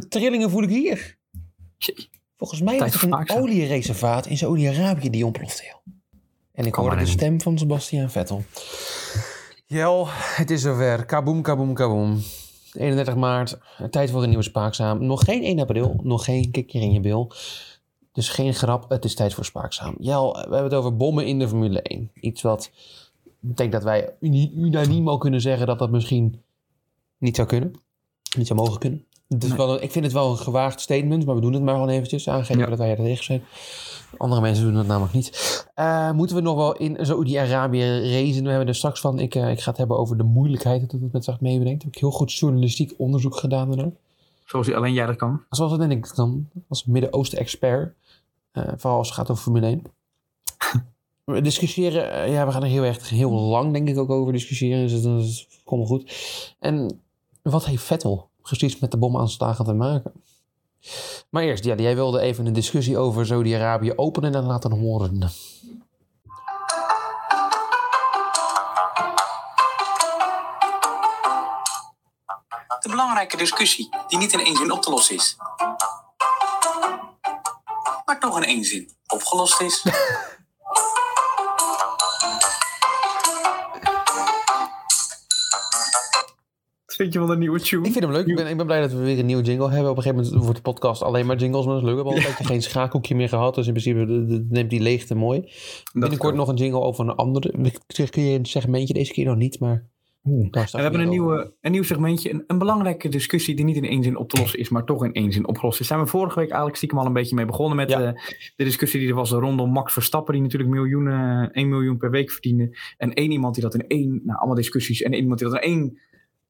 de trillingen voel ik hier. Volgens mij was voor het een oliereservaat in Saudi-Arabië die ontplofte. joh. En ik hoorde de stem van Sebastian Vettel. Jel, het is zover. Kaboom, kaboom, kaboom. 31 maart, tijd voor een nieuwe spaakzaam. Nog geen 1 april, nog geen kikje in je bil. Dus geen grap, het is tijd voor spaakzaam. Jel, we hebben het over bommen in de Formule 1. Iets wat betekent dat wij unaniem al kunnen zeggen dat dat misschien niet zou kunnen. Niet zou mogen kunnen. Nee. wel een- ik vind het wel een gewaagd statement, maar we doen het maar gewoon eventjes. Aangeven Ja. dat wij er tegen zijn. Andere mensen doen dat namelijk niet. Eh, moeten we nog wel in Saoedi-Arabië racen? We hebben er straks van. Ik, eh, ik ga het hebben over de moeilijkheid dat het met zich meebrengt. Heb ik heel goed journalistiek onderzoek gedaan daarna. Zoals alleen jij dat kan. Zoals dat ik dan als Midden-Oosten-expert. Eh, vooral als het gaat over Formule 1. we discussiëren, ja, we gaan er heel erg heel lang denk ik ook over discussiëren. Dus dat is komt goed. En wat heeft Vettel precies met de bomaanslagen te maken? Maar eerst, ja, jij wilde even een discussie over Saudi-Arabië openen en laten horen. De belangrijke discussie die niet in één zin op te lossen is. Maar toch in één zin opgelost is. vind je van de nieuwe tune? Ik vind hem leuk. Ik ben, ik ben blij dat we weer een nieuwe jingle hebben. Op een gegeven moment wordt de podcast alleen maar jingles, maar dat is leuk. We hebben al een tijdje geen schakeltje meer gehad. Dus in principe neemt die leegte mooi. Binnenkort nog een jingle over een andere. Kun je een segmentje deze keer nog niet, maar... Oeh. we hebben een, nieuwe, een nieuw segmentje, een, een belangrijke discussie die niet in één zin op te lossen is, maar toch in één zin opgelost is. Zijn we vorige week eigenlijk stiekem al een beetje mee begonnen met Ja. eh, de discussie die er was rondom Max Verstappen, die natuurlijk miljoenen, 1 miljoen per week verdiende. En één iemand die dat in één, nou allemaal discussies, en één iemand die dat in één,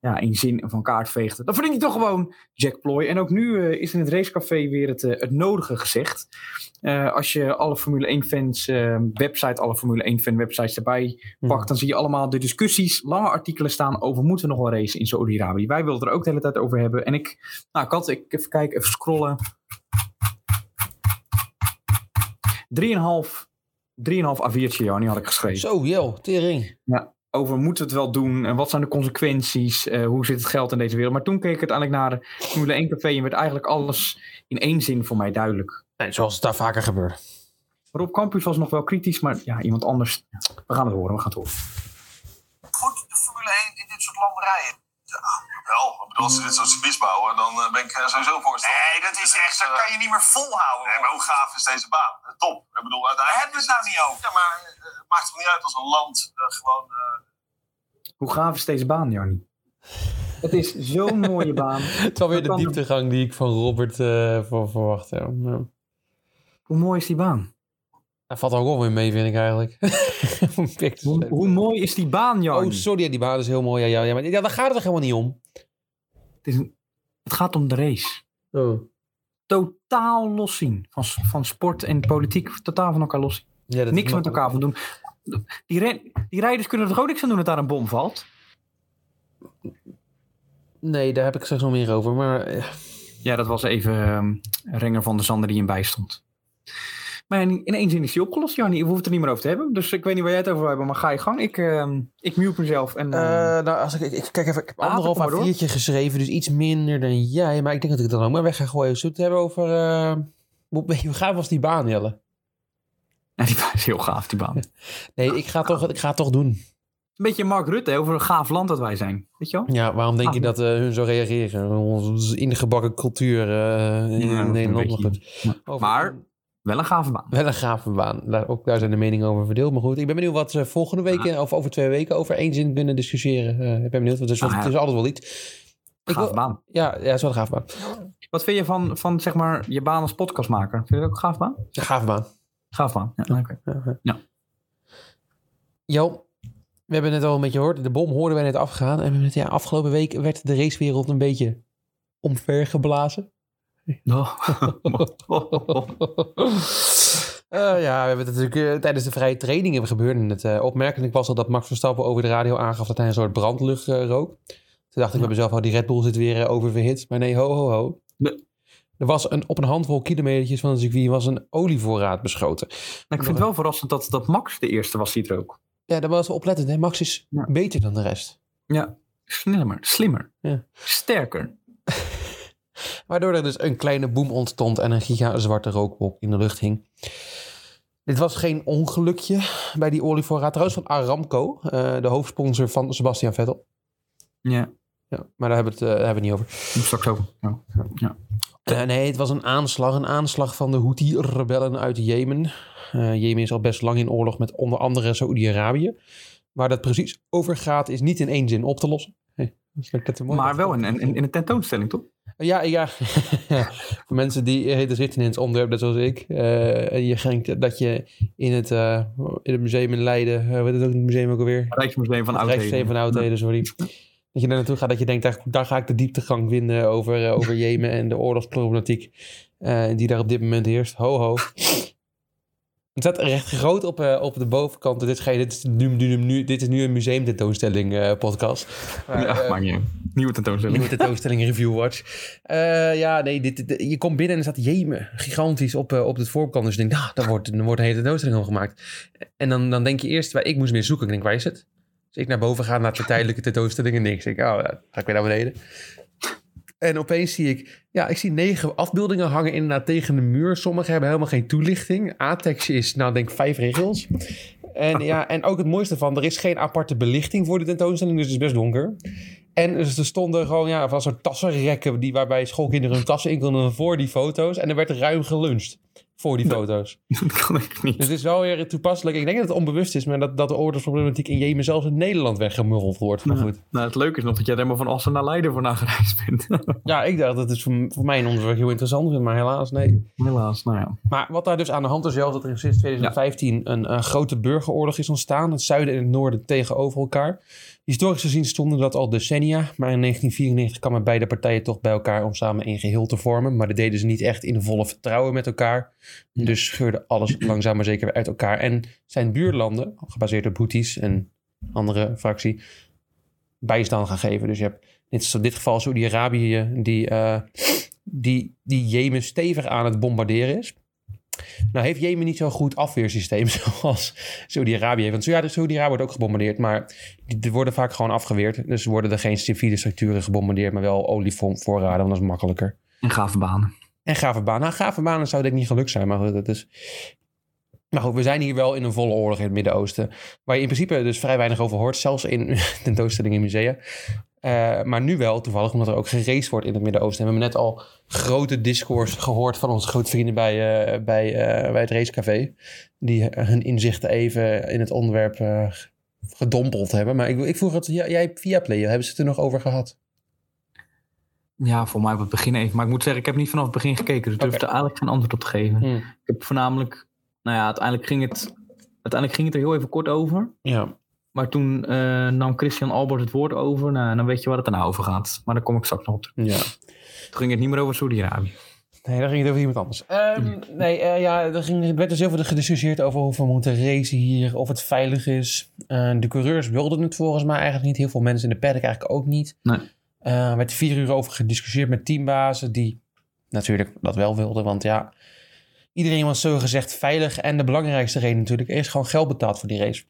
ja, één zin van kaart veegde. Dan verdient hij toch gewoon Jack Ploy. En ook nu eh, is in het racecafé weer het, eh, het nodige gezegd. Eh, als je alle Formule 1 fans eh, website, alle Formule 1 fan websites erbij Mhm. pakt, dan zie je allemaal de discussies, lange artikelen staan over moeten we nog wel racen in Saudi-Arabië. Wij wilden er ook de hele tijd over hebben. En ik, nou, ik had, ik, even kijken, even scrollen. 3,5 3,5 A4'tje, Jannie, had ik geschreven. Zo, yo, tering. Over moeten we het wel doen en wat zijn de consequenties, eh, hoe zit het geld in deze wereld. Maar toen keek ik uiteindelijk naar de Formule 1 café en werd eigenlijk alles in één zin voor mij duidelijk. Nee, zoals het daar vaker gebeurt. Rob Campus was nog wel kritisch, maar ja, iemand anders. We gaan het horen, we gaan het horen. Goed, de Formule 1 in dit soort landerijen. Wel, ik bedoel, als ze dit soort servies bouwen, dan eh, ben ik er sowieso voorstander. Nee, dat is echt, dat kan je niet meer volhouden. Nee, maar hoe gaaf is deze baan? Top. Ik bedoel, Daar uiteindelijk... hebben we het nou niet over. Ja, maar eh, het maakt toch niet uit als een land eh, gewoon... eh, Hoe gaaf is deze baan, Jarnie? Het is zo'n mooie baan. Het was weer de dieptegang die ik van Robert eh, voor verwachtte. Ja. Hoe mooi is die baan? Hij valt ook wel weer mee, vind ik eigenlijk. Hoe, mooi is die baan, Jarnie? Oh, sorry, die baan is heel mooi. Ja, ja, ja, maar ja, daar gaat het toch helemaal niet om? het, is een, het gaat om de race. Oh. Totaal los zien. Van, van sport en politiek totaal van elkaar los. Ja, dat Niks met elkaar van doen. Die, die rijders kunnen er toch ook niks aan doen dat daar een bom valt? Nee, daar heb ik straks nog meer over. Maar eh, Ja, dat was even ehm, Renger van der Zanden die hem bijstond. Maar in één zin is die opgelost, Jarnie. We hoeven het er niet meer over te hebben. Dus ik weet niet waar jij het over wil hebben, maar ga je gang. Ik, ehm, ik mute mezelf. En, Eh, ehm, nou, als ik, ik, kijk even, ik heb Ah, anderhalf door. A4'tje geschreven, dus iets minder dan jij. Maar ik denk dat ik het dan ook maar weg ga gooien. Zullen we het hebben over... eh, hoe, gaaf was die baan, Jelle? die baan is heel gaaf, die baan. Nee, ik ga, toch, ik ga het toch doen. Een beetje Mark Rutte, over een gaaf land dat wij zijn. Weet je wel? Ja, waarom denk Ah. je dat eh, hun zo reageren? Onze ingebakken cultuur eh, in Ja, Nederland. Maar Ja. Wel een gave baan. Wel een gave baan. Daar, ook daar zijn de meningen over verdeeld. Maar goed, ik ben benieuwd wat ze volgende week, eh, of over twee weken, over één zin kunnen discussiëren. Eh, ik ben benieuwd, want het is, Ah, ja. het is altijd wel iets. Wil- baan. Ja, ja, het is wel een gave baan. Wat vind je van, van zeg maar, je baan als podcastmaker? Vind je dat ook een gaaf baan? Een gave baan. Gaaf baan, ja. oké. Jo, we hebben het al een beetje gehoord. De bom hoorden wij net afgaan. En ja, afgelopen week werd de racewereld een beetje omvergeblazen. Eh, ja, we hebben het natuurlijk eh, tijdens de vrije trainingen gebeurd. Het uh, opmerkelijk was al dat Max Verstappen over de radio aangaf dat hij een soort brandlucht uh, rook. Toen dacht ik bij mezelf, oh, die Red Bull zit weer uh, oververhit. Maar nee, ho, ho, ho. Nee. Er was een, op een handvol kilometertjes van het circuit was een olievoorraad beschoten. Nou, ik vind het wel verrassend dat, dat Max de eerste was die het rook. Ja, dat was oplettend. Hè? Max is Ja. beter dan de rest. Ja. Slimmer, slimmer, Ja. sterker. Waardoor er dus een kleine boom ontstond en een giga zwarte rookwolk in de lucht hing. Dit was geen ongelukje bij die olievoorraad. Trouwens van Aramco, eh, de hoofdsponsor van Sebastian Vettel. Ja, Ja, maar daar hebben we het, eh, hebben we het niet over. straks over. Ja. Eh, nee, het was een aanslag. Een aanslag van de Houthi-rebellen uit Jemen. Jemen is al best lang in oorlog met onder andere Saoedi-Arabië. Waar dat precies over gaat, is niet in één zin op te lossen. Hey, Maar wel in, in, in een tentoonstelling, toch? Ja, ja. Voor mensen die eh, er zitten in het onderwerp, net zoals ik. eh, en je denkt dat je in het, eh, in het museum in Leiden, uh, wat is het ook het museum ook alweer? Rijksmuseum van Het Rijksmuseum van Oudheden, sorry. Dat je daar naartoe gaat, dat je denkt, daar, daar ga ik de dieptegang vinden over, eh, over Jemen en de oorlogsproblematiek eh, die daar op dit moment heerst. Ho, ho. Het staat recht groot op, eh, op de bovenkant. Dit is, geen, dit, is nu, nu, nu, dit is nu een museumtentoonstelling eh podcast. Maar, Ja, maakt niet. Nieuwe tentoonstelling. Nieuwe tentoonstelling Review Watch. Ja, nee, dit, dit- je komt binnen en er staat Jemen. Gigantisch op, op de voorkant. Dus je denkt, nou, daar wordt, wordt een hele tentoonstelling van gemaakt. En dan, dan denk je eerst, waar ik moest meer zoeken. Ik denk, waar is het? Dus ik naar boven ga naar de tijdelijke tentoonstelling en niks. Ik denk, oh, ja, ga ik weer naar beneden. En opeens zie ik, ja, ik zie negen afbeeldingen hangen inderdaad tegen de muur. Sommige hebben helemaal geen toelichting. A-tekstje is, nou, denk ik vijf regels. En ja, en ook het mooiste van, er is geen aparte belichting voor de tentoonstelling, dus het is best donker. En dus er stonden gewoon, ja, van soort tassenrekken die, waarbij schoolkinderen hun tassen in konden voor die foto's. En er werd ruim geluncht voor die foto's. Dat kan ik niet. Dus het is wel weer toepasselijk. Ik denk dat het onbewust is, maar dat, dat de oorlogsproblematiek in Jemen zelfs in Nederland weggemuggeld wordt. Maar goed. Nou, het leuke is nog dat jij er helemaal van Assen naar Leiden voor nagereisd bent. Ja, ik dacht dat het voor, voor mij een onderwerp heel interessant is, maar helaas nee. Helaas, nou ja. Maar wat daar dus aan de hand is, wel, is dat er sinds 2015 een, een grote burgeroorlog is ontstaan. Het zuiden en het noorden tegenover elkaar. Historisch gezien stonden dat al decennia. Maar in 1994 kwamen beide partijen toch bij elkaar om samen een geheel te vormen. Maar dat deden ze niet echt in volle vertrouwen met elkaar. Dus scheurde alles langzaam maar zeker weer uit elkaar. En zijn buurlanden, gebaseerd op Houthis en andere fractie, bijstand gaan geven. Dus je hebt in dit geval Saudi-Arabië die, eh, die, die Jemen stevig aan het bombarderen is. Nou heeft Jemen niet zo'n goed afweersysteem zoals Saudi-Arabië heeft. Want ja, Saudi-Arabië wordt ook gebombardeerd, maar die, worden vaak gewoon afgeweerd. Dus worden er geen civiele structuren gebombardeerd, maar wel olievoorraden, want dat is makkelijker. En gave banen. En gave banen. Nou, gave banen zou denk ik niet gelukt zijn, maar goed, dat is... Maar goed, we zijn hier wel in een volle oorlog in het Midden-Oosten. Waar je in principe dus vrij weinig over hoort, zelfs in tentoonstellingen in musea. Eh, maar nu wel, toevallig, omdat er ook geraced wordt in het Midden-Oosten. En we hebben net al grote discours gehoord van onze grote vrienden bij, eh, bij, eh, bij het racecafé. Die hun inzichten even in het onderwerp gedompeld hebben. Maar ik, ik vroeg het, ja, jij via Play, hebben ze het er nog over gehad? Ja, voor mij op het begin even. Maar ik moet zeggen, ik heb niet vanaf het begin gekeken. Dus ik durf er eigenlijk geen antwoord op te geven. Hm. Ik heb voornamelijk... Nou ja, uiteindelijk ging het, uiteindelijk ging het er heel even kort over. Ja, Maar toen eh, nam Christian Albert het woord over. Nou, dan weet je waar het daarna over gaat. Maar daar kom ik straks nog op terug. ja. Toen ging het niet meer over Saudi-Arabië. Nee, daar ging het over iemand anders. Ehm, nee, eh, ja, er, ging, er werd dus heel veel gediscussieerd over of we moeten racen hier, of het veilig is. Eh, de coureurs wilden het volgens mij eigenlijk niet. Heel veel mensen in de paddock eigenlijk ook niet. Nee. Er werd vier uur over gediscussieerd met teambazen die natuurlijk dat wel wilden. Want ja, iedereen was zo gezegd veilig. En de belangrijkste reden natuurlijk, er is gewoon geld betaald voor die race.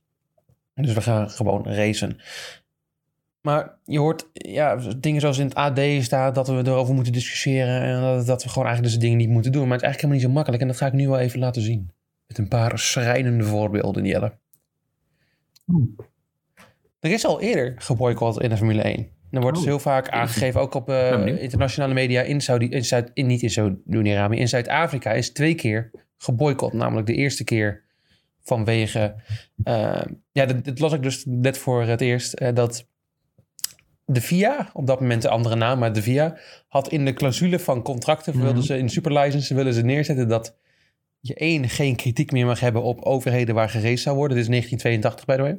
Dus we gaan gewoon racen. Maar je hoort ja, dingen zoals in het AD staat dat we erover moeten discussiëren. En dat, dat we gewoon eigenlijk deze dingen niet moeten doen. Maar het is eigenlijk helemaal niet zo makkelijk. En dat ga ik nu wel even laten zien. Met een paar schrijnende voorbeelden, Jelle. Er is al eerder geboycott in de Formule 1. Er wordt dus Oh. heel vaak aangegeven, ook op eh, internationale media in Saudi, in Zuid, in, niet in Saudi-Arabië, in Zuid-Afrika is twee keer geboycott. Namelijk de eerste keer vanwege, eh, ja, dat, dat las ik dus net voor het eerst, eh, dat de VIA, op dat moment de andere naam, maar de VIA, had in de clausule van contracten, Mhm. wilden ze in superlicense willen ze neerzetten dat je één, geen kritiek meer mag hebben op overheden waar geraced zou worden. Dit is 1982, by the way.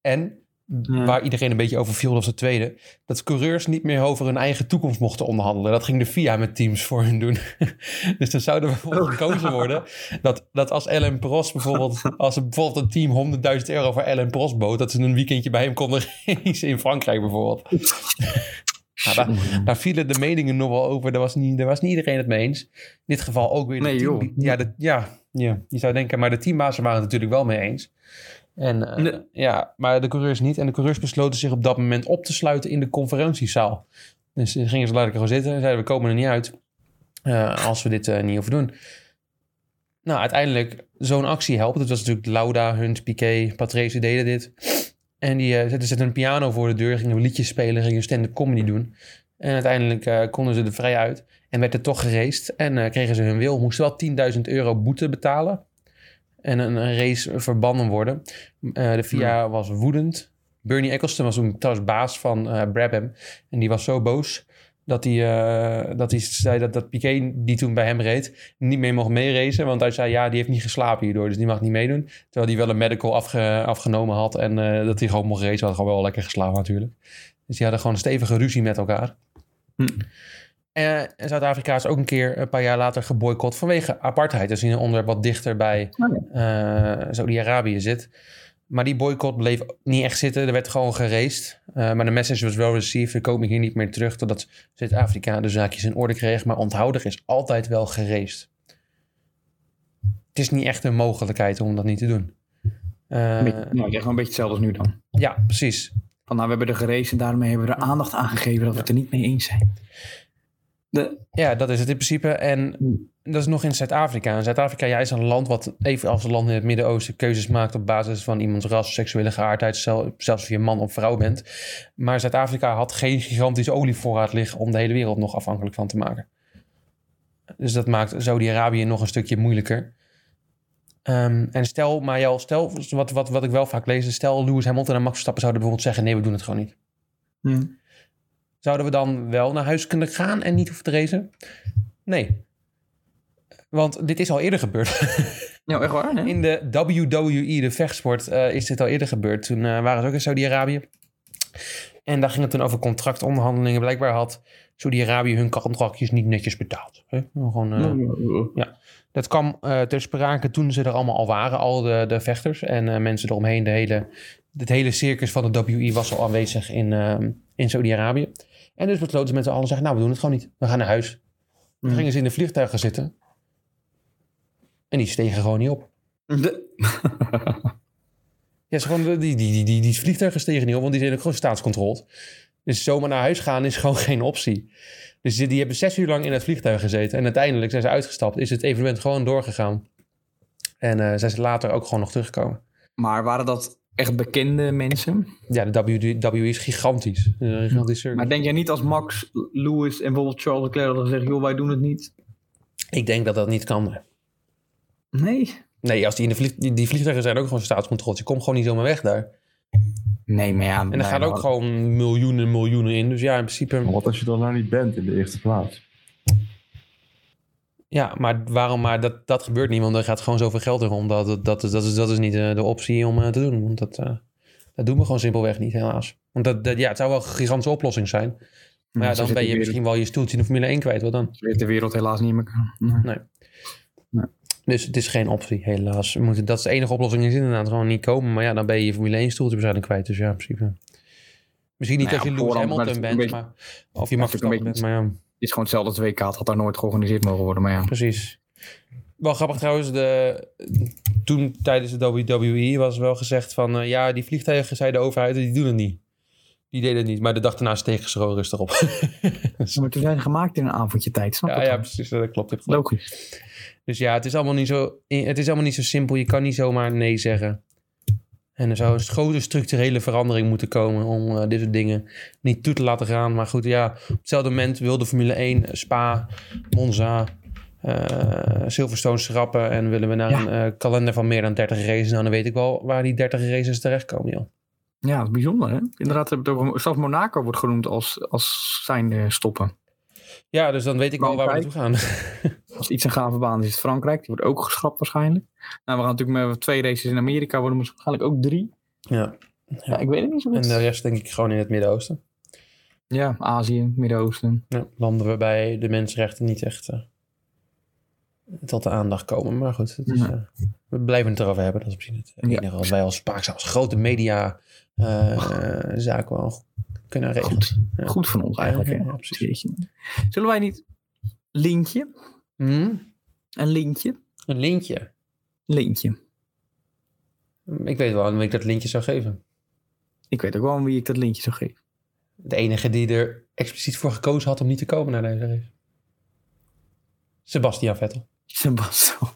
En Ja. waar iedereen een beetje over viel, was het tweede. Dat coureurs niet meer over hun eigen toekomst mochten onderhandelen. Dat ging de FIA met teams voor hun doen. dus dan zou er bijvoorbeeld gekozen worden dat, dat als Ellen Prost bijvoorbeeld, als er bijvoorbeeld een team 100.000 euro voor Ellen Prost bood, dat ze een weekendje bij hem konden racen in Frankrijk bijvoorbeeld. Nou, daar, daar vielen de meningen nog wel over. Daar was, niet, daar was niet iedereen het mee eens. In dit geval ook weer de Nee, team- joh. Ja, de, ja, ja, je zou denken, maar de teambazen waren het natuurlijk wel mee eens. En, eh, Nee. ja, maar de coureurs niet. En de coureurs besloten zich op dat moment op te sluiten in de conferentiezaal. Dus dan gingen ze lekker gewoon zitten en zeiden we komen er niet uit eh, als we dit eh, niet hoeven doen. Nou, uiteindelijk, zo'n actie helpt. Het was natuurlijk Lauda, Hunt, Piquet, Patrese deden dit. En die eh, zetten, zetten een piano voor de deur, gingen liedjes spelen, gingen stand-up comedy doen. En uiteindelijk eh, konden ze er vrij uit en werd er toch geraced. En eh, kregen ze hun wil, moesten wel 10.000 euro boete betalen. En een, race verbannen worden. Eh, de FIA was woedend. Bernie Eccleston was toen trouwens baas van eh Brabham. En die was zo boos dat hij, eh, dat hij zei dat, dat Piquet, die toen bij hem reed, niet meer mocht meeracen. Want hij zei, ja, die heeft niet geslapen hierdoor, dus die mag niet meedoen. Terwijl hij wel een medical afge- afgenomen had en dat hij gewoon mocht racen. Had gewoon wel lekker geslapen natuurlijk. Dus die hadden gewoon een stevige ruzie met elkaar. Hm. Eh, en Zuid-Afrika is ook een keer een paar jaar later geboycott vanwege apartheid. Dus een onderwerp wat dichter bij Oh eh Saudi-Arabië zit. Maar die boycott bleef niet echt zitten. Er werd gewoon geraced. Eh, maar de message was wel received. We komen hier niet meer terug totdat Zuid-Afrika de zaakjes in orde kreeg. Maar onthoud, er is altijd wel geraced. Het is niet echt een mogelijkheid om dat niet te doen. Eh, beetje- nou, ik zeg gewoon een beetje hetzelfde als nu dan. ja, precies. Van nou, we hebben er gereisd en daarmee hebben we er aandacht aan gegeven dat we het er niet mee eens zijn. De, Ja, dat is het in principe. En dat is nog in Zuid-Afrika. En Zuid-Afrika ja, is een land wat, even als een land in het Midden-Oosten, keuzes maakt op basis van iemands ras, seksuele geaardheid, zel- zelfs of je man of vrouw bent. Maar Zuid-Afrika had geen gigantische olievoorraad liggen om de hele wereld nog afhankelijk van te maken. Dus dat maakt Saudi-Arabië nog een stukje moeilijker. Ehm, en stel, maar jou, stel, wat, wat, wat ik wel vaak lees, stel Lewis Hamilton en Max Verstappen zouden bijvoorbeeld zeggen, nee, we doen het gewoon niet. ja. Zouden we dan wel naar huis kunnen gaan en niet hoeven te racen? Nee. Want dit is al eerder gebeurd. ja, echt waar? Hè? In de WWE, de vechtsport, eh, is dit al eerder gebeurd. Toen eh, waren ze ook in Saudi-Arabië. En daar ging het toen over contractonderhandelingen. Blijkbaar had Saudi-Arabië hun contractjes niet netjes betaald. Hè? Gewoon, eh, dat kwam ter sprake toen ze er allemaal al waren, al de, de vechters en mensen eromheen. De hele, het hele circus van de WE was al aanwezig in, in Saudi-Arabië. En dus besloten ze met z'n allen zeggen, nou we doen het gewoon niet. We gaan naar huis. Toen Mhm. gingen ze in de vliegtuigen zitten. En die stegen gewoon niet op. De- Ja, ze gewoon, die, die, die, die, die vliegtuigen stegen niet op, want die zijn ook gewoon staatscontroleerd. Dus zomaar naar huis gaan is gewoon geen optie. Dus die, die hebben zes uur lang in het vliegtuig gezeten. En uiteindelijk zijn ze uitgestapt. Is het evenement gewoon doorgegaan. En eh, zijn ze later ook gewoon nog teruggekomen. maar waren dat echt bekende mensen? Ja, de WWE is gigantisch. Een gigantisch circus. Maar denk jij niet als Max, Lewis en bijvoorbeeld Charles Leclerc hadden gezegd, joh, wij doen het niet? Ik denk dat dat niet kan. Nee. Nee, als die, in de vlieg, die, die vliegtuigen zijn ook gewoon staatscontrole. Je komt gewoon niet zomaar weg daar. Nee, maar ja. En er gaan ook gewoon miljoenen en miljoenen in. Dus ja, in principe... Maar wat als je dan nou niet bent in de eerste plaats? Ja, maar waarom? Maar dat, dat gebeurt niet, want er gaat gewoon zoveel geld erom. Dat, dat, dat, is, dat, is, dat is niet eh, de optie om eh, te doen. Want dat, eh, dat doen we gewoon simpelweg niet, helaas. Want dat, dat, ja, het zou wel een gigantische oplossing zijn. Maar ja, dan ben je misschien wel je stoeltje in de Formule 1 kwijt. Wat dan? Weet de wereld helaas niet meer. Nee. Dus het is geen optie, helaas. We moeten, dat is de enige oplossing, is inderdaad gewoon niet komen. Maar ja, dan ben je je Formule 1 stoeltje waarschijnlijk kwijt. Dus ja, in principe. Misschien niet Nou als je Lewis Hamilton bent, maar, of je mag Verstappen bent. Maar ja, is gewoon hetzelfde als WK. Het had daar nooit georganiseerd mogen worden. Maar ja. precies. Wel grappig trouwens, de, toen tijdens de WWE was wel gezegd van... eh, ja, die vliegtuigen, zei de overheid, die doen het niet. Die deden het niet, maar de dag daarna stegen ze gewoon rustig op. Maar toen zijn gemaakt in een avondje tijd. Snap je? ja, ja, precies, dat klopt. dat klopt. Logisch. Dus ja, het is, allemaal niet zo, het is allemaal niet zo simpel. Je kan niet zomaar nee zeggen. En er zou een grote structurele verandering moeten komen om eh, dit soort dingen niet toe te laten gaan. Maar goed, ja, op hetzelfde moment wilde Formule 1, Spa, Monza, eh, Silverstone schrappen. En willen we naar Ja. een eh, kalender van meer dan 30 races. Nou, dan weet ik wel waar die 30 races terechtkomen, joh. Ja, dat is bijzonder. Hè? Inderdaad, zelfs Monaco wordt genoemd als, als zijnde stoppen. Ja, dus dan weet ik wel waar we naartoe gaan. Als iets een gave baan is, is het Frankrijk. Die wordt ook geschrapt waarschijnlijk. Nou, we gaan natuurlijk met twee races in Amerika. Worden waarschijnlijk ook drie. ja. Ja, ik weet het niet zo En goed. de rest denk ik gewoon in het Midden-Oosten. Ja, Azië, Midden-Oosten. Ja, landen waarbij de mensenrechten niet echt eh, tot de aandacht komen. Maar goed, het is, eh, we blijven het erover hebben. Dat is misschien het enige wat wij als Spaakzaam, als grote media eh, zaak wel kunnen regelen. Goed. Ja. Goed van ons eigenlijk. Ja, hè? ja, precies. Jeetje. Zullen wij niet lintje? Hm? Een lintje? Een lintje. Lintje. Ik weet wel aan wie ik dat lintje zou geven. Ik weet ook wel aan wie ik dat lintje zou geven. De enige die er expliciet voor gekozen had om niet te komen naar deze race. Sebastian Vettel. Sebastian.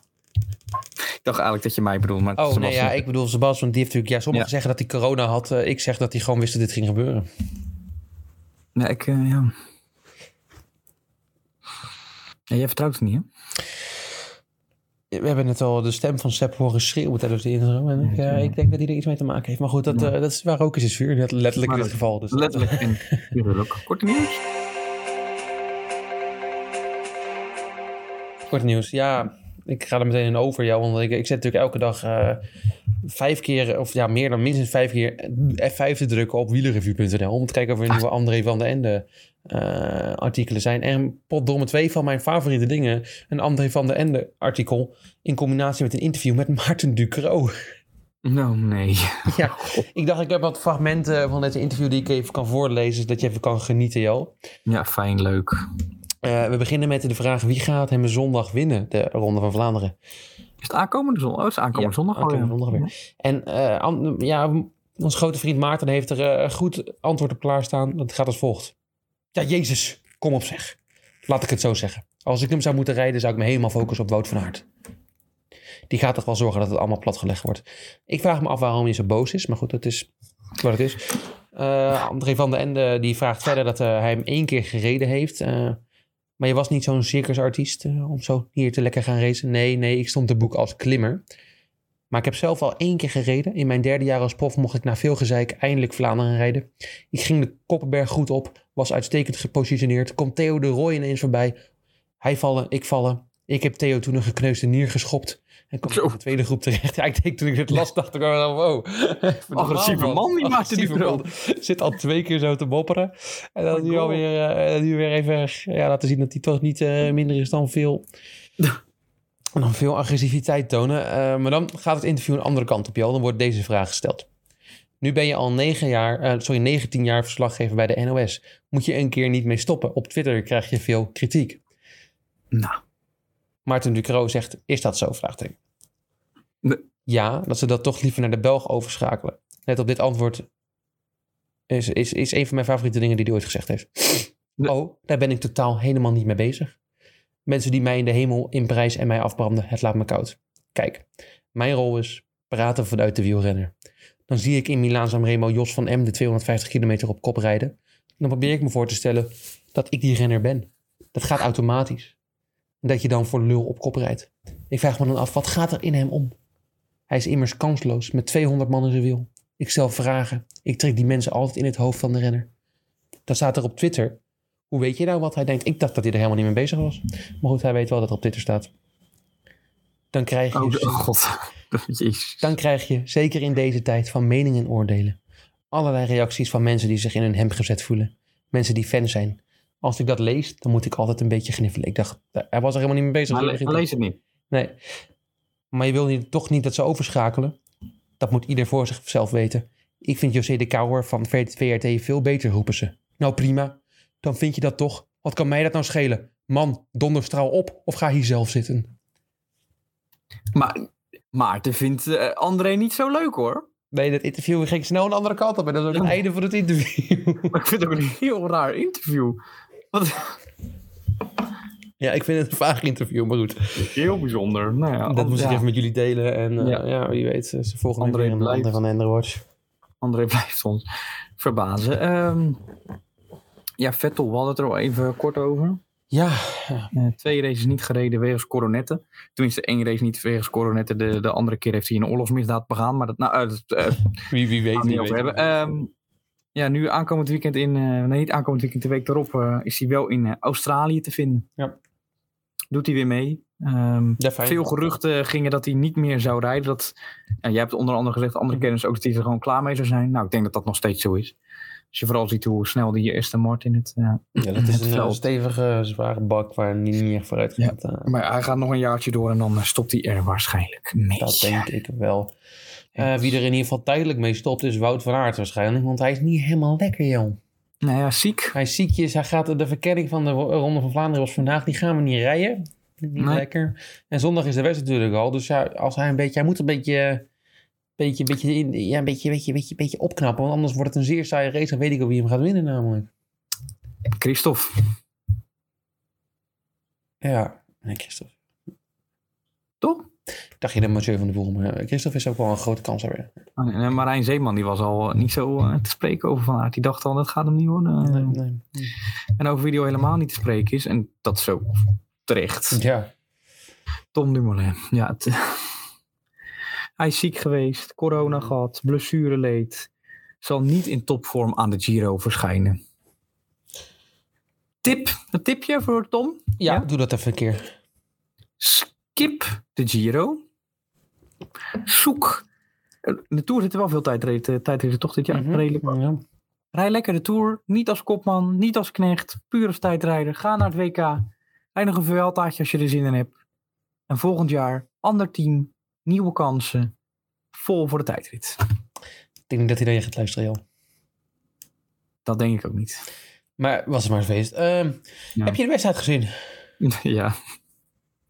Dacht eigenlijk dat je mij bedoelde, maar Oh nee, ja, ik bedoel Sebastian, want die heeft natuurlijk... Ja, sommigen Ja. zeggen dat hij corona had. Eh, ik zeg dat hij gewoon wist dat dit ging gebeuren. Nee, ik, eh, ja. ja. Jij vertrouwt het niet, hè? We hebben net al de stem van Sepp horen schreeuwen tijdens de intro. En ik, eh, ik denk dat hij er iets mee te maken heeft. Maar goed, dat, Ja. dat is waar ook is, is vuur. Letterlijk in dit geval. Dus Letterlijk figuurlijk. Korte nieuws. Kort nieuws. Ja, ik ga er meteen in over jou. Want ik, ik zet natuurlijk elke dag eh, vijf keer, of ja, meer dan minstens vijf keer F5 te drukken op wielerreview.nl. Om te kijken of er nieuwe André van de Ende eh, artikelen zijn. En potdomme twee van mijn favoriete dingen. Een André van de Ende artikel in combinatie met een interview met Maarten Ducro. Nou, nee. ja, ik dacht ik heb wat fragmenten van dit interview die ik even kan voorlezen. Zodat je even kan genieten, Jo. Ja, fijn, leuk. Eh, we beginnen met de vraag wie gaat hem zondag winnen, de Ronde van Vlaanderen. Is het aankomende zondag? Oh, het is aankomende zondag al, aankomende ja. zondag weer. En an- ja, ons grote vriend Maarten heeft er eh, goed antwoord op klaarstaan. Dat gaat als volgt. Ja, Jezus, kom op zeg. Laat ik het zo zeggen. Als ik hem zou moeten rijden, zou ik me helemaal focussen op Wout van Aert. Die gaat toch wel zorgen dat het allemaal platgelegd wordt. Ik vraag me af waarom hij zo boos is. Maar goed, dat is wat het is. André van den Ende die vraagt verder dat hij hem één keer gereden heeft. Maar je was niet zo'n circusartiest eh, om zo hier te lekker gaan racen. Nee, nee, ik stond te boek als klimmer. Maar ik heb zelf al één keer gereden. In mijn derde jaar als prof mocht ik na veel gezeik eindelijk Vlaanderen rijden. Ik ging de Koppenberg goed op, was uitstekend gepositioneerd. Komt Theo de Roy ineens voorbij. Hij vallen, ik vallen. Ik heb Theo toen een gekneusde nier geschopt. En kwam Zo. in de tweede groep terecht. Ja, ik denk toen ik het las, dacht ik wel, wow. Agressieve man, die maakte die man. Zit al twee keer zo te mopperen. En dan nu God. alweer eh, nu weer even ja, laten zien dat hij toch niet eh, minder is dan veel... En dan veel agressiviteit tonen. Eh, maar dan gaat het interview een andere kant op, Jo. Dan wordt deze vraag gesteld. Nu ben je al 9 jaar, sorry, 19 jaar verslaggever bij de NOS. Moet je een keer niet mee stoppen? Op Twitter krijg je veel kritiek. Nou. Maarten Ducro zegt, is dat zo? Vraagteken. Nee. Ja, dat ze dat toch liever naar de Belg overschakelen. Net op dit antwoord is, is, is een van mijn favoriete dingen die hij ooit gezegd heeft. Nee. Oh, daar ben ik totaal helemaal niet mee bezig. Mensen die mij in de hemel in prijs en mij afbranden, het laat me koud. Kijk, mijn rol is praten vanuit de wielrenner. Dan zie ik in Milaan Sanremo Jos van M de 250 kilometer op kop rijden. Dan probeer ik me voor te stellen dat ik die renner ben. Dat gaat automatisch. Dat je dan voor lul op kop rijdt. Ik vraag me dan af, wat gaat er in hem om? Hij is immers kansloos met 200 man in zijn wiel. Ik stel vragen. Ik trek die mensen altijd in het hoofd van de renner. Dan staat er op Twitter. Hoe weet je nou wat hij denkt? Ik dacht dat hij er helemaal niet mee bezig was. Maar goed, hij weet wel dat er op Twitter staat. Dan krijg je, Oh, oh god. Jezus. dan krijg je, zeker in deze tijd, van meningen en oordelen. Allerlei reacties van mensen die zich in een hemd gezet voelen. Mensen die fan zijn. Als ik dat lees, dan moet ik altijd een beetje gniffelen. Ik dacht, hij was er helemaal niet mee bezig. Maar le- lees het niet. Nee. Maar je wil niet, toch niet dat ze overschakelen. Dat moet ieder voor zichzelf weten. Ik vind José de Kouwer van VRT veel beter, roepen ze. Nou prima, dan vind je dat toch. Wat kan mij dat nou schelen? Man, donderstraal op of ga hier zelf zitten? Maar Maarten vindt eh, André niet zo leuk hoor. Nee, dat interview ging snel een andere kant op. En dat is ook het einde van het interview. Maar ik vind het ook een heel raar interview. Wat ja, ik vind het een vaag interview, maar goed. heel bijzonder. Nou ja, dat moest ja. ik even met jullie delen. En eh, Ja. ja. wie weet, eh, ze volgende André week weer een blijft. van Ender Watch. André blijft ons verbazen. Ehm, ja, Vettel, we hadden het er al even kort over. Ja, Eh, twee races niet gereden wegens coronetten. Tenminste, één race niet wegens coronetten. De, de andere keer heeft hij een oorlogsmisdaad begaan. Maar dat, nou, eh, dat eh, wie, wie weet. niet over weet. hebben. Ehm, ja, nu aankomend weekend in... eh, nee, niet aankomend weekend, de week erop eh, is hij wel in eh, Australië te vinden. Ja. Doet hij weer mee. Ehm, Ja, fijn. veel geruchten gingen dat hij niet meer zou rijden. Dat, jij hebt onder andere gezegd, andere kennis ook dat hij er gewoon klaar mee zou zijn. Nou, ik denk dat dat nog steeds zo is. Als je vooral ziet hoe snel die Aston Martin het... eh, Ja, dat is het een veld. stevige, zware bak waar niet, niet echt vooruit Ja. gaat. eh. Maar hij gaat nog een jaartje door en dan stopt hij er waarschijnlijk mee. dat denk ik wel. Eh, wie er in ieder geval tijdelijk mee stopt is Wout van Aert waarschijnlijk. Want hij is niet helemaal lekker, joh. Nou ja, ziek. Hij is ziekjes. Hij gaat de verkenning van de Ronde van Vlaanderen was vandaag. Die gaan we niet rijden. Niet Nee. lekker. En zondag is de wedstrijd natuurlijk al. Dus ja, als hij een beetje... Hij moet een beetje... beetje, beetje, in- ja, een beetje, beetje, beetje, beetje opknappen. Want anders wordt het een zeer saaie race. Dan weet ik ook wie hem gaat winnen namelijk. Christophe. Ja, nee, Christophe. Toch? Dacht je de Mathieu van de Boel. Maar Christophe is ook wel een grote kans hebben. En eh, Marijn Zeeman die was al niet zo eh, te spreken over Van Aert. Die dacht al, dat gaat hem niet worden. Nee, nee. En over wie die al helemaal niet te spreken is. En dat is ook terecht. Ja. Tom Dumoulin. Ja, het, hij is ziek geweest. Corona gehad. Blessureleed. Zal niet in topvorm aan de Giro verschijnen. Tip. Een tipje voor Tom. Ja, Ja? doe dat even een keer. Skip de Giro. Zoek. eh, De Tour zit er wel veel tijdritten, tijdritten toch dit jaar? Mhm. Redelijk. Ja. Rij lekker de Tour. Niet als kopman, niet als knecht. Puur als tijdrijder. Ga naar het WK. Rij nog een Vueltaatje als je er zin in hebt. En volgend jaar, ander team, nieuwe kansen. Vol voor de tijdrit. Ik denk niet dat hij naar je gaat luisteren, joh. Dat denk ik ook niet. Maar was het maar een feest. Ehm, Ja. Heb je de wedstrijd gezien? ja.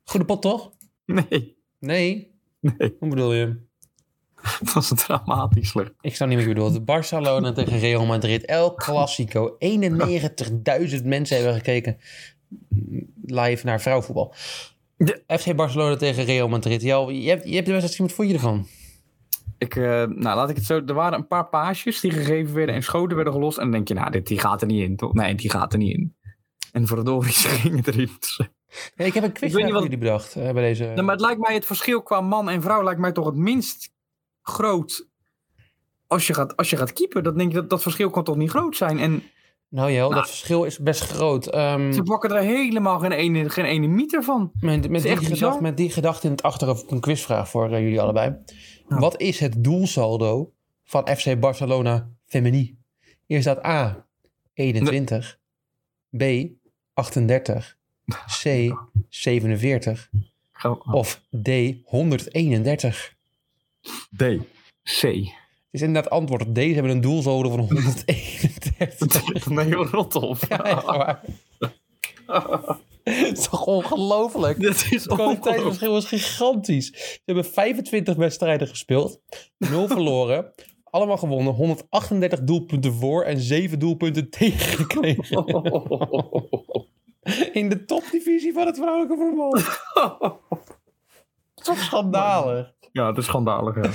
Goede pot, toch? Nee. Nee. Nee. Hoe bedoel je? Dat was dramatisch slecht. Ik snap niet wat je bedoelt. Barcelona tegen Real Madrid. El Clasico. 91.000 mensen hebben gekeken live naar vrouwenvoetbal. De- FC Barcelona tegen Real Madrid. Jo, je, hebt, je hebt de wedstrijd gezien. Wat vond je ervan? Ik, eh, nou, laat ik het zo. Er waren een paar paasjes die gegeven werden en schoten werden gelost. En dan denk je, nou, dit, die gaat er niet in. Toch? Nee, die gaat er niet in. En verdorie, ze gingen erin. Ja, ik heb een quiz voor wat- jullie bedacht eh, bij deze. Nou, maar het lijkt mij het verschil qua man en vrouw lijkt mij toch het minst groot. Als je gaat, als je gaat keeper, dan denk ik dat dat verschil kan toch niet groot zijn. En Nou Jo, dat verschil is best groot. Ehm, ze pakken er helemaal geen ene, geen ene meter van. met, met, die echt gedachte, met die gedachte in het achterhoofd een quizvraag voor eh, jullie allebei. Ja. Wat is het doelsaldo van FC Barcelona Femini? Is dat A, 21, B, 38, C, 47 Ga- of D, 131? D. C. Het is inderdaad antwoord D. Ze hebben een doelsaldo van 131. Nee, joh, rot op. Ja, echt waar. Het is toch ongelooflijk? Dit is Het kwaliteitsverschil is gigantisch. Ze hebben 25 wedstrijden gespeeld. 0 verloren. Allemaal gewonnen. 138 doelpunten voor en 7 doelpunten tegengekregen. In de topdivisie van het vrouwelijke voetbal. Dat is toch schandalig? Ja, het is schandalig. Ja.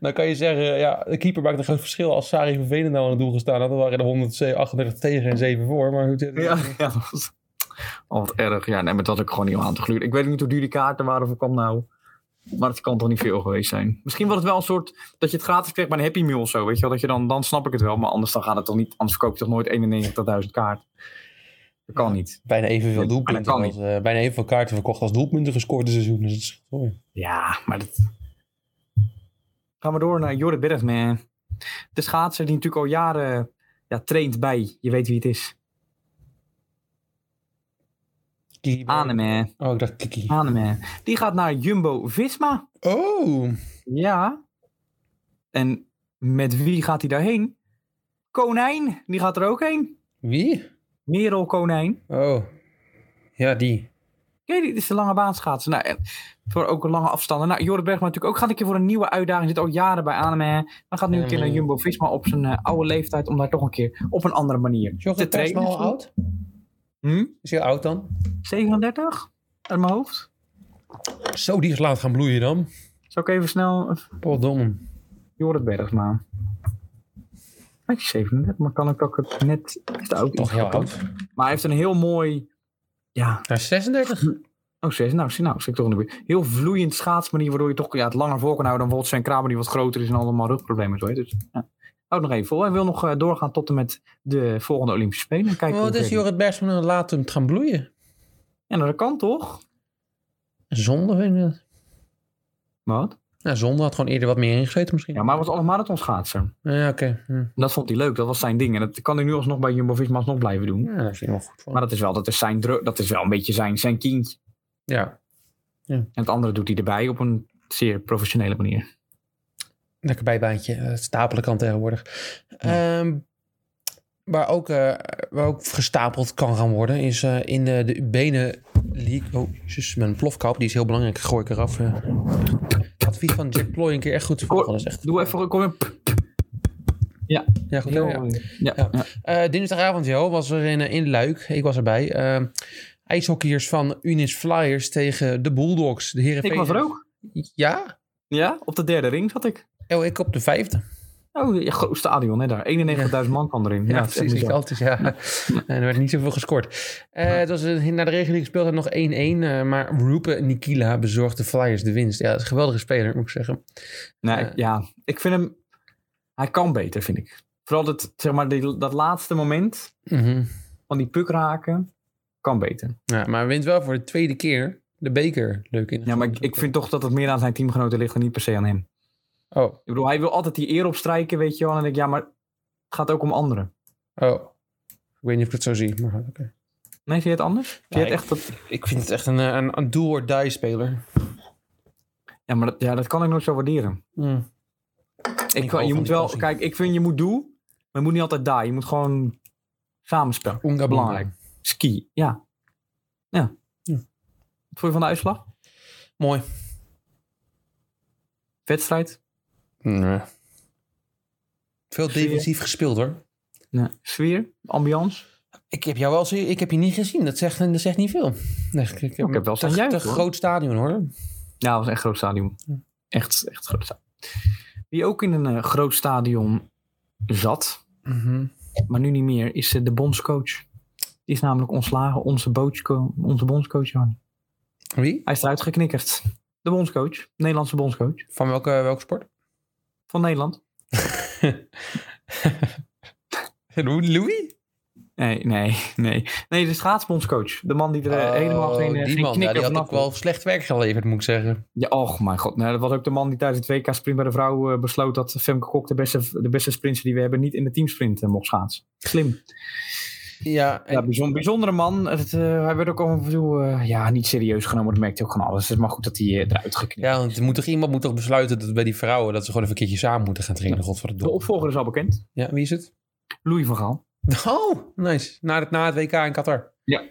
Dan kan je zeggen, ja, de keeper maakt een groot verschil. Als Sari van Venen nou aan het doel gestaan had, dan waren er 138 tegen en 7 voor. Maar hoe zit het? Ja, ja, dat was... Oh, wat erg. Ja, nee, maar dat had ik gewoon niet om aan te gluren. Ik weet niet hoe duur die kaarten waren voor kwam nou. Maar het kan toch niet veel geweest zijn. Misschien was het wel een soort dat je het gratis kreeg bij een Happy Meal of zo. Weet je wel, dat je dan, dan snap ik het wel. Maar anders dan gaat het toch niet. Anders verkoop je toch nooit 91.000 kaart. Dat kan niet. Bijna evenveel doelpunten. dat als, eh, bijna evenveel kaarten verkocht als doelpunten gescoord dit seizoen. Dus het is. Ja, maar dat... Gaan we door naar Jorrit Bergman. De schaatser die natuurlijk al jaren ja, traint bij. Je weet wie het is. Kiki Aneme. Oh, ik dacht Kiki. Aneme. Die gaat naar Jumbo-Visma. Oh. Ja. En met wie gaat hij daarheen? Konijn, die gaat er ook heen. Wie? Merel Konijn. Oh. Ja, die. Kijk, dit is de lange baanschaatsen. Nou, en voor ook een lange afstanden. Nou, Jorrit Bergman natuurlijk ook gaat een keer voor een nieuwe uitdaging. Zit al jaren bij Aneme. Maar gaat nu een keer naar Jumbo-Visma op zijn eh, oude leeftijd. Om daar toch een keer op een andere manier te Jorrit trainen. Persma al oud? Hm? Is hij oud dan? 37? Uit mijn hoofd. Zo, die is laat gaan bloeien dan. Zal ik even snel... Potdomme. Jorrit Bergsma. Hij is 37, maar kan ik ook het net te oud Toch heel inschatten. oud. Maar hij heeft een heel mooi... Ja, Hij is 36. Oh, zes. Nou, zie- nou, zit ik toch buurt. Heel vloeiend schaatsmanier, waardoor je toch ja, het langer voor kan houden dan bijvoorbeeld zijn Kramer die wat groter is en allemaal rugproblemen en zo. hè. Dus, ja. Houd nog even vol. Hij wil nog eh, doorgaan tot en met de volgende Olympische Spelen. Kijken Oh, ver die- Jorrit Persma nou laat hem gaan bloeien. Ja, nou, dat kan toch? Zonde vind ik het. Wat? Ja, zonde had gewoon eerder wat meer ingezeten misschien. Ja, maar hij was al een marathonschaatser. Ja, oké. Hm. Dat vond hij leuk. Dat was zijn ding. En dat kan hij nu alsnog bij Jumbo-Visma alsnog blijven doen. Ja, dat vind ik wel goed voor. Maar dat is wel, dat is zijn dat is wel een beetje zijn, zijn kindje. Ja, En het andere doet hij erbij op een zeer professionele manier. lekker bijbaantje. Eh, Het stapelen kan tegenwoordig. Ehm, waar, ook, eh, waar ook gestapeld kan gaan worden is eh, in de, de benen league. Oh, jezus, mijn plofkap. Die is heel belangrijk. Gooi ik eraf. Advies van Jack Ploy een keer echt goed te volgen. Dat is echt, Doe even, kom in. ja, goed. Ja, Ja, ja. ja. Ja. ja. Eh, dinsdagavond, joh, was er in, eh, in Luik. Ik was erbij. Eh, ijshockeyers van Unis Flyers tegen de Bulldogs. De heren Ik was er ook. Ja? Ja, op de derde ring zat ik. Oh, ik op de vijfde. Oh, ja, groot stadion, hè, daar. 91.000 man kwam erin. Ja, precies. Altijd, ja. En er werd niet zoveel gescoord. Eh, het was na de regeling gespeeld nog 1-1. eh, maar Rupe Nikila bezorgde de Flyers de winst. Ja, dat is een geweldige speler, moet ik zeggen. Nee, Eh. ja, ik vind hem... Hij kan beter, vind ik. Vooral dat, zeg maar, die, dat laatste moment Mhm. van die puk raken, kan beter. ja, maar hij wint wel voor de tweede keer de beker. Leuk in. Ja, maar ik, ik vind toch dat het meer aan zijn teamgenoten ligt en niet per se aan hem. Oh, Ik bedoel, hij wil altijd die eer opstrijken, weet je wel. En dan denk ik, ja, maar het gaat ook om anderen. oh. Ik weet niet of ik het zo zie, maar oké. Nee, zie je het anders? Je het echt dat... Ik vind het echt een, eh, een, een do-or-die speler. Ja, maar dat, ja, dat kan ik nooit zo waarderen. Mm. Ik, hou je moet die wel, passie. kijk, ik vind je moet doen, maar je moet niet altijd daar. Je moet gewoon samenspelen. Oenga Belangrijk. Ski, ja. Ja. Ja. Wat vond je van de uitslag? Mooi. Wedstrijd? Nee. Veel Sfeer. defensief gespeeld hoor. Nee. Sfeer? Ambiance? Ik heb jou wel zien, ik heb je niet gezien. Dat zegt, dat zegt niet veel. Nee, ik, ik, heb wel te hoor. groot stadion hoor. Ja, dat was echt een groot stadion. Echt, echt groot stadion. Wie ook in een eh, groot stadion zat, Mhm. maar nu niet meer, is eh, de bondscoach. Die is namelijk ontslagen, onze, onze bondscoach. Jan. Wie? Hij is eruit geknikkerd. De bondscoach, Nederlandse bondscoach Van welke, welke sport? Van Nederland. Louis? Nee, nee, nee. Nee, de schaatsbondscoach. De man die er eh, helemaal geen, eh, Oh, die geen man, ja, knikker die had ook wel slecht werk geleverd, moet ik zeggen. Ja, och mijn god. Nou, dat was ook de man die tijdens het WK Sprint bij de vrouw eh, besloot dat Femke Kok de beste, de beste sprinter die we hebben niet in de teamsprint eh, mocht schaatsen. Slim. Ja, en- Ja, bijzon- bijzondere man. Het, eh, hij werd ook al af en toe, eh, ja, niet serieus genomen. Dat merkte ook gewoon alles. Het is maar goed dat hij eh, eruit geknipt. ja, want er moet toch, iemand moet toch besluiten dat bij die vrouwen dat ze gewoon even een keertje samen moeten gaan trainen. De opvolger is al bekend. Ja, wie is het? Louis van Gaal. Oh, nice. Na het, na het WK in Qatar. Ja.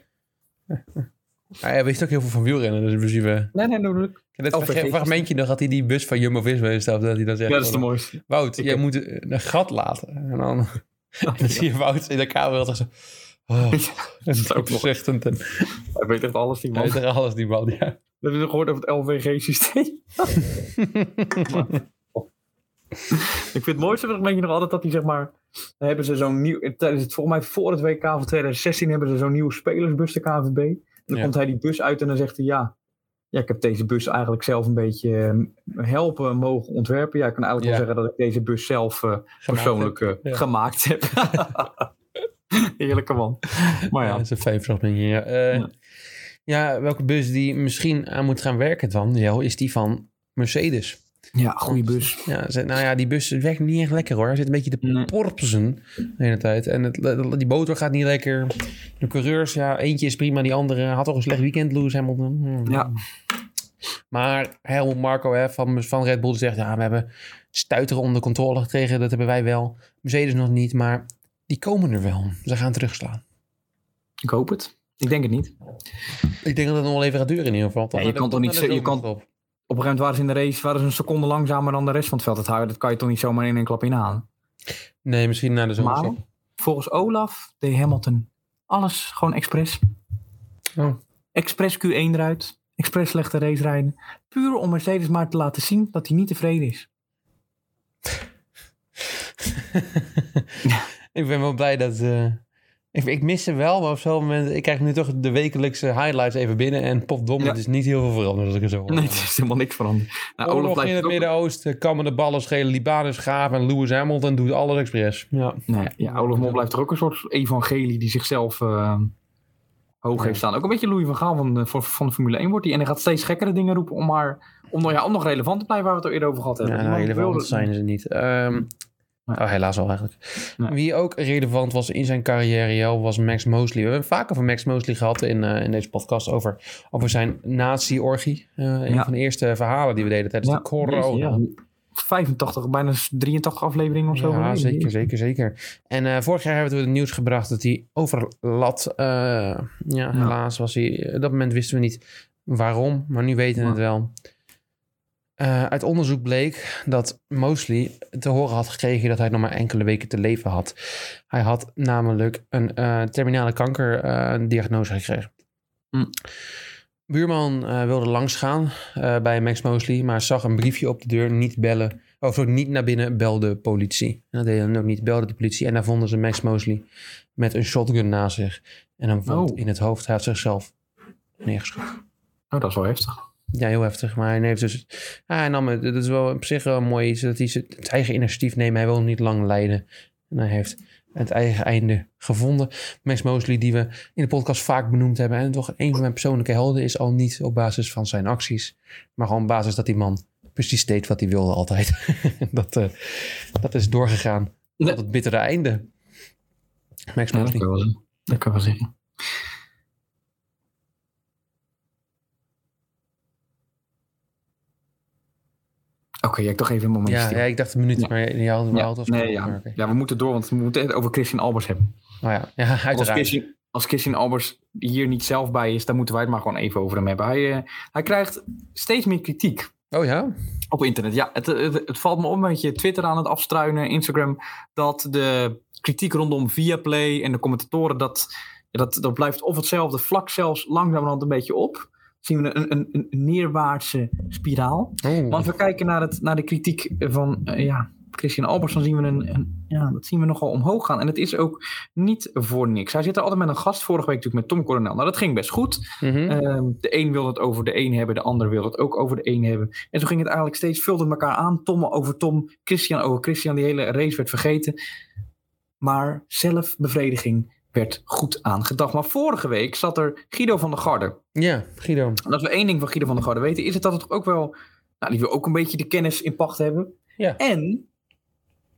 Hij wist ook heel veel van wielrennen. Dus in principe... Nee, nee, nee. nee. En dat Oh, fragmentje nog had hij die bus van Jumbo-Visma. Dat hij dan zegt... Ja, dat is de mooiste. Wout, Ik jij heb- moet een gat laten. En dan, dan zie je Wout in de kamer altijd zo... Oh, Dat is ook nog. zuchtend en Hij weet echt alles, die man. hij weet er alles, die man. Ja. Dat is gehoord over het LVG-systeem. Ik vind het mooiste fragmentje nog altijd dat hij zeg maar... Dan hebben ze zo'n nieuw... Tijdens het, volgens mij voor het WK van 2016 hebben ze zo'n nieuwe spelersbus, de KNVB. En dan Ja. komt hij die bus uit en dan zegt hij ja... Ja, ik heb deze bus eigenlijk zelf een beetje eh, helpen mogen ontwerpen. Ja, ik kan eigenlijk Ja. wel zeggen dat ik deze bus zelf eh, persoonlijk eh, Ja. gemaakt heb. Heerlijke man. Maar Ja, ja, dat is een fijn fragmentje. Ja. Eh, Ja. welke bus die misschien aan moet gaan werken dan, Jel, is die van Mercedes. Ja goede bus. Ja, ze- nou ja, die bus werkt niet echt lekker hoor. Hij zit een beetje te Nee. porpsen de hele tijd. En het, die motor gaat niet lekker. De coureurs, ja, eentje is prima. Die andere had toch een slecht weekend, Lewis Hamilton. Hmm. Ja. Maar Helmut Marco hè, van, van Red Bull zegt... ja, we hebben stuiteren onder controle gekregen. Dat hebben wij wel. Mercedes nog niet, maar die komen er wel. Ze gaan terugslaan. Ik hoop het. Ik denk het niet. Ik denk dat het nog wel even gaat duren in ieder geval. Ja, je kan toch niet je kan-. Op een gegeven moment waren ze in de race waren ze een seconde langzamer dan de rest van het veld. Houden. Dat kan je toch niet zomaar in één klap inhalen. Nee, misschien naar de Maar zomerstop. volgens Olaf deed Hamilton alles gewoon expres. Oh. Expres Q1 eruit. Expres slechte race rijden. Puur om Mercedes maar te laten zien dat hij niet tevreden is. ik ben wel blij dat... eh, ik, ik mis ze wel, maar op zo'n moment... Ik krijg nu toch de wekelijkse highlights even binnen. En popdom, Ja. het is niet heel veel veranderd als ik het zo hoor. Nee, het is helemaal niks veranderd. Nou, Olaf Oorlog in het ook- Midden-Oosten, kammen de ballen schelen, Libanus gaaf en Lewis Hamilton doet alles expres. Ja. Nee, ja, Olaf Mol blijft er ook een soort evangelie die zichzelf eh, hoog Ja. heeft staan. Ook een beetje Louis van Gaal van de, van, van de Formule 1 wordt hij. En hij gaat steeds gekkere dingen roepen om maar om, nog- ja, om nog relevant te blijven waar we het al eerder over gehad hebben. Ja, Die nou, relevant wilde- zijn ze niet. Ehm, Nee. Oh, helaas wel eigenlijk. Nee. Wie ook relevant was in zijn carrière, was Max Mosley. We hebben vaak over Max Mosley gehad in, eh, in deze podcast. Over, over zijn nazi-orgie. Eh, een Ja. van de eerste verhalen die we deden tijdens Ja, de corona. Ja, 85, bijna 83 afleveringen of zo. Ja, geleden. zeker, zeker, zeker. En eh, vorig jaar hebben we het nieuws gebracht dat hij overlat. ja, helaas was hij... Op dat moment wisten we niet waarom, maar nu weten we het wel. Eh, uit onderzoek bleek dat Mosley te horen had gekregen dat hij nog maar enkele weken te leven had. Hij had namelijk een eh, terminale kankerdiagnose gekregen. Hm. Buurman eh, wilde langsgaan eh bij Max Mosley, maar zag een briefje op de deur, niet bellen. Of sorry, niet naar binnen, belde politie. En dat deed hij ook niet, belde de politie. En daar vonden ze Max Mosley met een shotgun naast zich. En een wond Oh. in het hoofd. Hij had zichzelf neergeschoten. Oh, dat is wel heftig. Ja, heel heftig. Maar hij heeft dus. Ja, hij nam het. Dat is wel op zich wel mooi. iets Dat hij zijn- het eigen initiatief neemt. Hij wil niet lang lijden. En hij heeft het eigen einde gevonden. Max Mosley, die we in de podcast vaak benoemd hebben. En toch een van mijn persoonlijke helden is al niet op basis van zijn acties. Maar gewoon op basis dat die man precies deed wat hij wilde altijd. dat, eh, dat is doorgegaan tot het bittere einde. Max Mosley. Dat kan wel zeggen. Oké, ja, ik toch even een momentje Ja, stil. ja, ik dacht een minuut, Ja. maar je had, je Ja, had al nee, ja. ja, we moeten door, want we moeten het over Christian Albers hebben. Oh ja, ja Als uiteraard. Christian, als Christian Albers hier niet zelf bij is, dan moeten wij het maar gewoon even over hem hebben. Hij, eh, hij krijgt steeds meer kritiek Oh ja? op internet. Ja, het, het, het valt me op met je Twitter aan het afstruinen, Instagram, dat de kritiek rondom Viaplay en de commentatoren, dat, dat, dat blijft of hetzelfde vlak zelfs langzamerhand een beetje op. Zien we een, een, een neerwaartse spiraal. Oh. Maar als we kijken naar, het, naar de kritiek van eh, ja, Christian Albers, dan zien we, een, een- ja, dat zien we nogal omhoog gaan. En het is ook niet voor niks. Hij zit er altijd met een gast, vorige week natuurlijk met Tom Coronel. Nou, dat ging best goed. Mhm. Ehm, de een wil het over de een hebben, de ander wil het ook over de een hebben. En zo ging het eigenlijk steeds, vulde elkaar aan. Tom over Tom, Christian over Christian. Die hele race werd vergeten. Maar zelfbevrediging werd goed aangedacht. Maar vorige week zat er Guido van der Garde. Ja, Guido. En als we één ding van Guido van der Garde weten, is het dat het ook wel. Nou, die wil ook een beetje de kennis in pacht hebben. Ja. En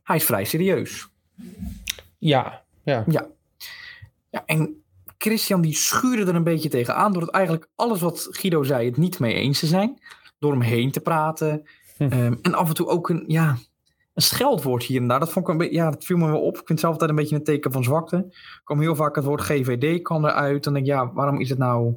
hij is vrij serieus. Ja, ja. Ja, en Christian die schuurde er een beetje tegenaan door het eigenlijk alles wat Guido zei het niet mee eens te zijn. Door hem heen te praten. Hm. Ehm, en af en toe ook een, ja, een scheldwoord hier en daar. Dat, vond ik een beetje, ja, dat viel me wel op. Ik vind het zelf altijd een beetje een teken van zwakte. Kwam heel vaak het woord GVD kwam eruit. Dan denk ik, ja, waarom is het nou...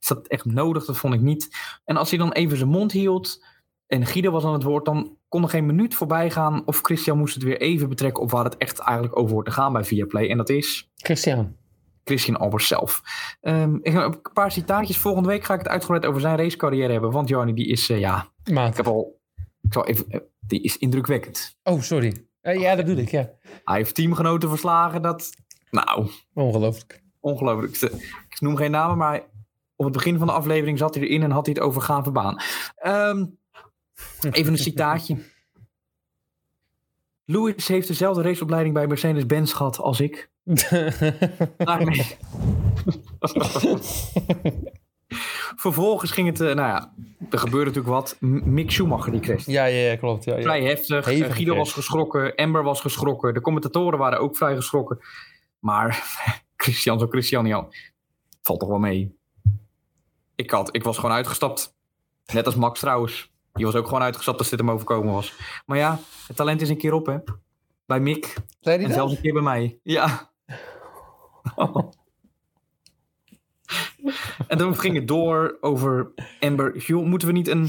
Is dat echt nodig? Dat vond ik niet. En als hij dan even zijn mond hield en Guido was aan het woord, dan kon er geen minuut voorbij gaan of Christian moest het weer even betrekken op waar het echt eigenlijk over hoort te gaan bij Viaplay. En dat is Christian. Christian Albers zelf. Ehm, ik heb een paar citaatjes. Volgende week ga ik het uitgebreid over zijn racecarrière hebben. Want Johnny, die is, eh, ja, ik Maat. heb al, ik zal even, eh, die is indrukwekkend. Oh, sorry. Eh, ja, dat bedoel ik, ja. Hij heeft teamgenoten verslagen. Dat, nou, Ongelooflijk. ongelooflijk. Ik noem geen namen, maar op het begin van de aflevering zat hij erin en had hij het over gave baan. Ehm, even een citaatje. Lewis heeft dezelfde raceopleiding bij Mercedes-Benz gehad als ik. Daarmee. Vervolgens ging het, eh, nou ja, er gebeurde natuurlijk wat. Mick Schumacher die crasht. ja, ja, ja, klopt. Ja, ja. Vrij heftig. Hevige Eh, Guido was geschrokken. Amber was geschrokken. De commentatoren waren ook vrij geschrokken. Maar Christian, zo Christian, valt toch wel mee. Ik, had, ik was gewoon uitgestapt. Net als Max trouwens. Die was ook gewoon uitgestapt als dit hem overkomen was. Maar ja, het talent is een keer op, hè. Bij Mick. En zelfs een keer bij mij. Ja. en dan ging het door over Amber. Joh, moeten we niet een,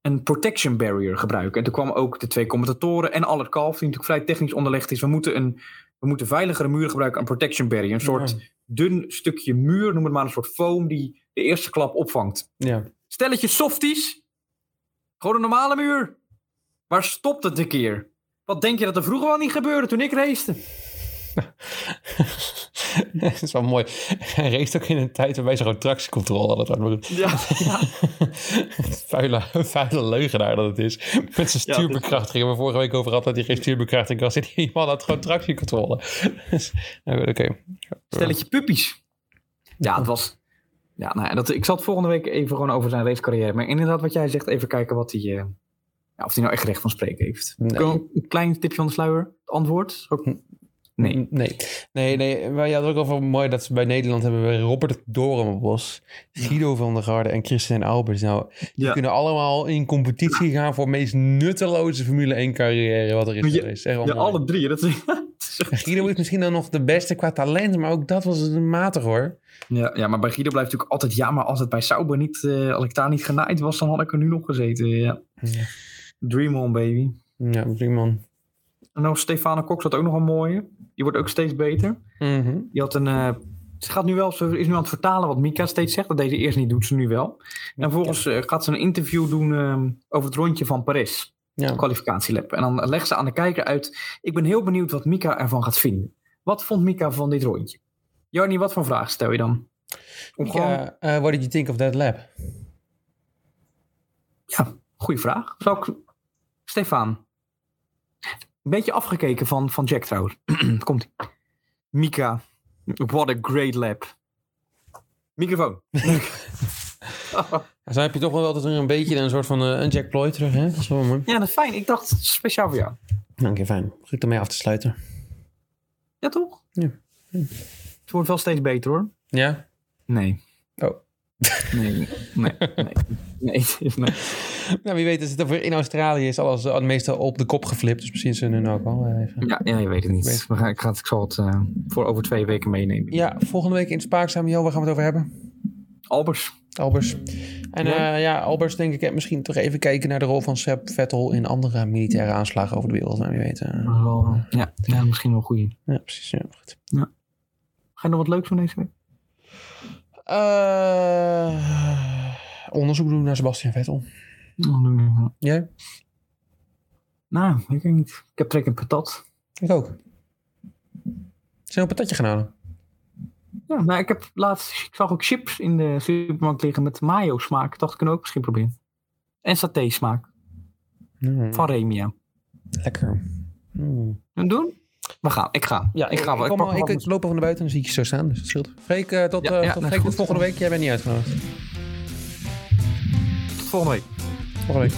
een protection barrier gebruiken? En toen kwamen ook de twee commentatoren en Albert Kalf, die natuurlijk vrij technisch onderlegd is. We moeten een we moeten veiligere muren gebruiken, een protection barrier. Een soort dun stukje muur, noem het maar een soort foam die de eerste klap opvangt. Ja. Stelletje softies. Gewoon een normale muur. Waar stopt het een keer? Wat denk je dat er vroeger wel niet gebeurde toen ik racete? dat is wel mooi. Hij race ook in een tijd waarbij ze gewoon tractiecontrole hadden. Ja, ja. vuile, vuile leugenaar dat het is. Met zijn Ja, stuurbekrachtiging. We hebben vorige week over gehad dat hij geen stuurbekrachtiging was. En die man had gewoon tractiecontrole. Dus, nou, Oké. Stelletje puppies. Ja, het was... Ja, nou, ja, dat, ik zal het volgende week even gewoon over zijn racecarrière. Maar inderdaad, wat jij zegt, even kijken wat hij... eh, ja, of hij nou echt recht van spreken heeft. Nee. Een klein tipje van de sluier. Het antwoord? Ook- Nee. Nee, nee, nee. Maar je had ook over mooi dat ze bij Nederland hebben we Robert Dorenbos, Guido van der Garde en Christian Albers. Nou, die Ja. kunnen allemaal in competitie gaan voor meest nutteloze Formule 1 carrière wat er is Ja, geweest. Echt Ja, mooi. alle drie. Dat is, Guido is misschien dan nog de beste qua talent, maar ook dat was matig hoor. Ja, ja, maar bij Guido blijft natuurlijk altijd... Ja, maar als het bij Sauber niet... als ik daar niet genaaid was, dan had ik er nu nog gezeten. Ja. Ja. Dream on, baby. Ja, drie man. En dan Stefano Cox had ook nog een mooie. Die wordt ook steeds beter. Mhm. Die had een... eh, ze gaat nu wel, ze is nu aan het vertalen wat Mika steeds zegt. Dat deed ze eerst niet, doet ze nu wel. En vervolgens eh, gaat ze een interview doen ehm, over het rondje van Paris. Ja. kwalificatielab. En dan legt ze aan de kijker uit. Ik ben heel benieuwd wat Mika ervan gaat vinden. Wat vond Mika van dit rondje? Jarni, wat voor vraag stel je dan? Om gewoon, Ja, eh, what did you think of that lab? ja, goede vraag. Zou ik, Stefan. Een beetje afgekeken van, van Jack trouwens. Komt Mika, what a great lab. Microfoon. Zo heb je toch wel altijd een beetje een soort van eh, een Jack Ploy terug, hè? Dat is wel mooi. Ja, dat is fijn. Ik dacht speciaal voor jou. Dank je, fijn. Goed ermee af te sluiten. Ja, toch? Ja. Het wordt wel steeds beter hoor. Ja? Nee. Oh. Nee, nee, nee. Nee, nee. Nou, wie weet is het over in Australië is alles uh, meestal op de kop geflipt. Dus misschien ze nu ook wel eh, even. Ja, ja, je weet het niet. We gaan, ik, ga het, ik zal het eh, voor over twee weken meenemen. Ja, volgende week in Spaakzaam. Jo, waar gaan we het over hebben? Albers. Albers. En ja, ja Albers denk ik eh, misschien toch even kijken naar de rol van Seb Vettel in andere militaire aanslagen over de wereld. Nou, wie weet. eh. Ja, ja, misschien wel goed. Ja, precies. Ja, goed. Ga je nog wat leuks doen deze week? Eh, onderzoek doen naar Sebastian Vettel. Jij? Nou, ik weet niet. Ik heb trek in patat. Ik ook. Zijn een patatje gaan halen? Ja, nou, ik heb laatst, ik zag ook chips in de supermarkt liggen met mayo smaak. Dacht, ik kan ook misschien proberen. En saté smaak. Mm, Van Remia. lekker. Mm. En doen? We gaan, ik ga. Ja, ik, ga ik, kom al, ik, ik loop over naar buiten en dan zie ik je zo staan. Dus dat scheelt. Freek, eh, tot, Ja, eh, ja, tot, Freek, tot volgende week. Jij bent niet uitgenodigd. Tot volgende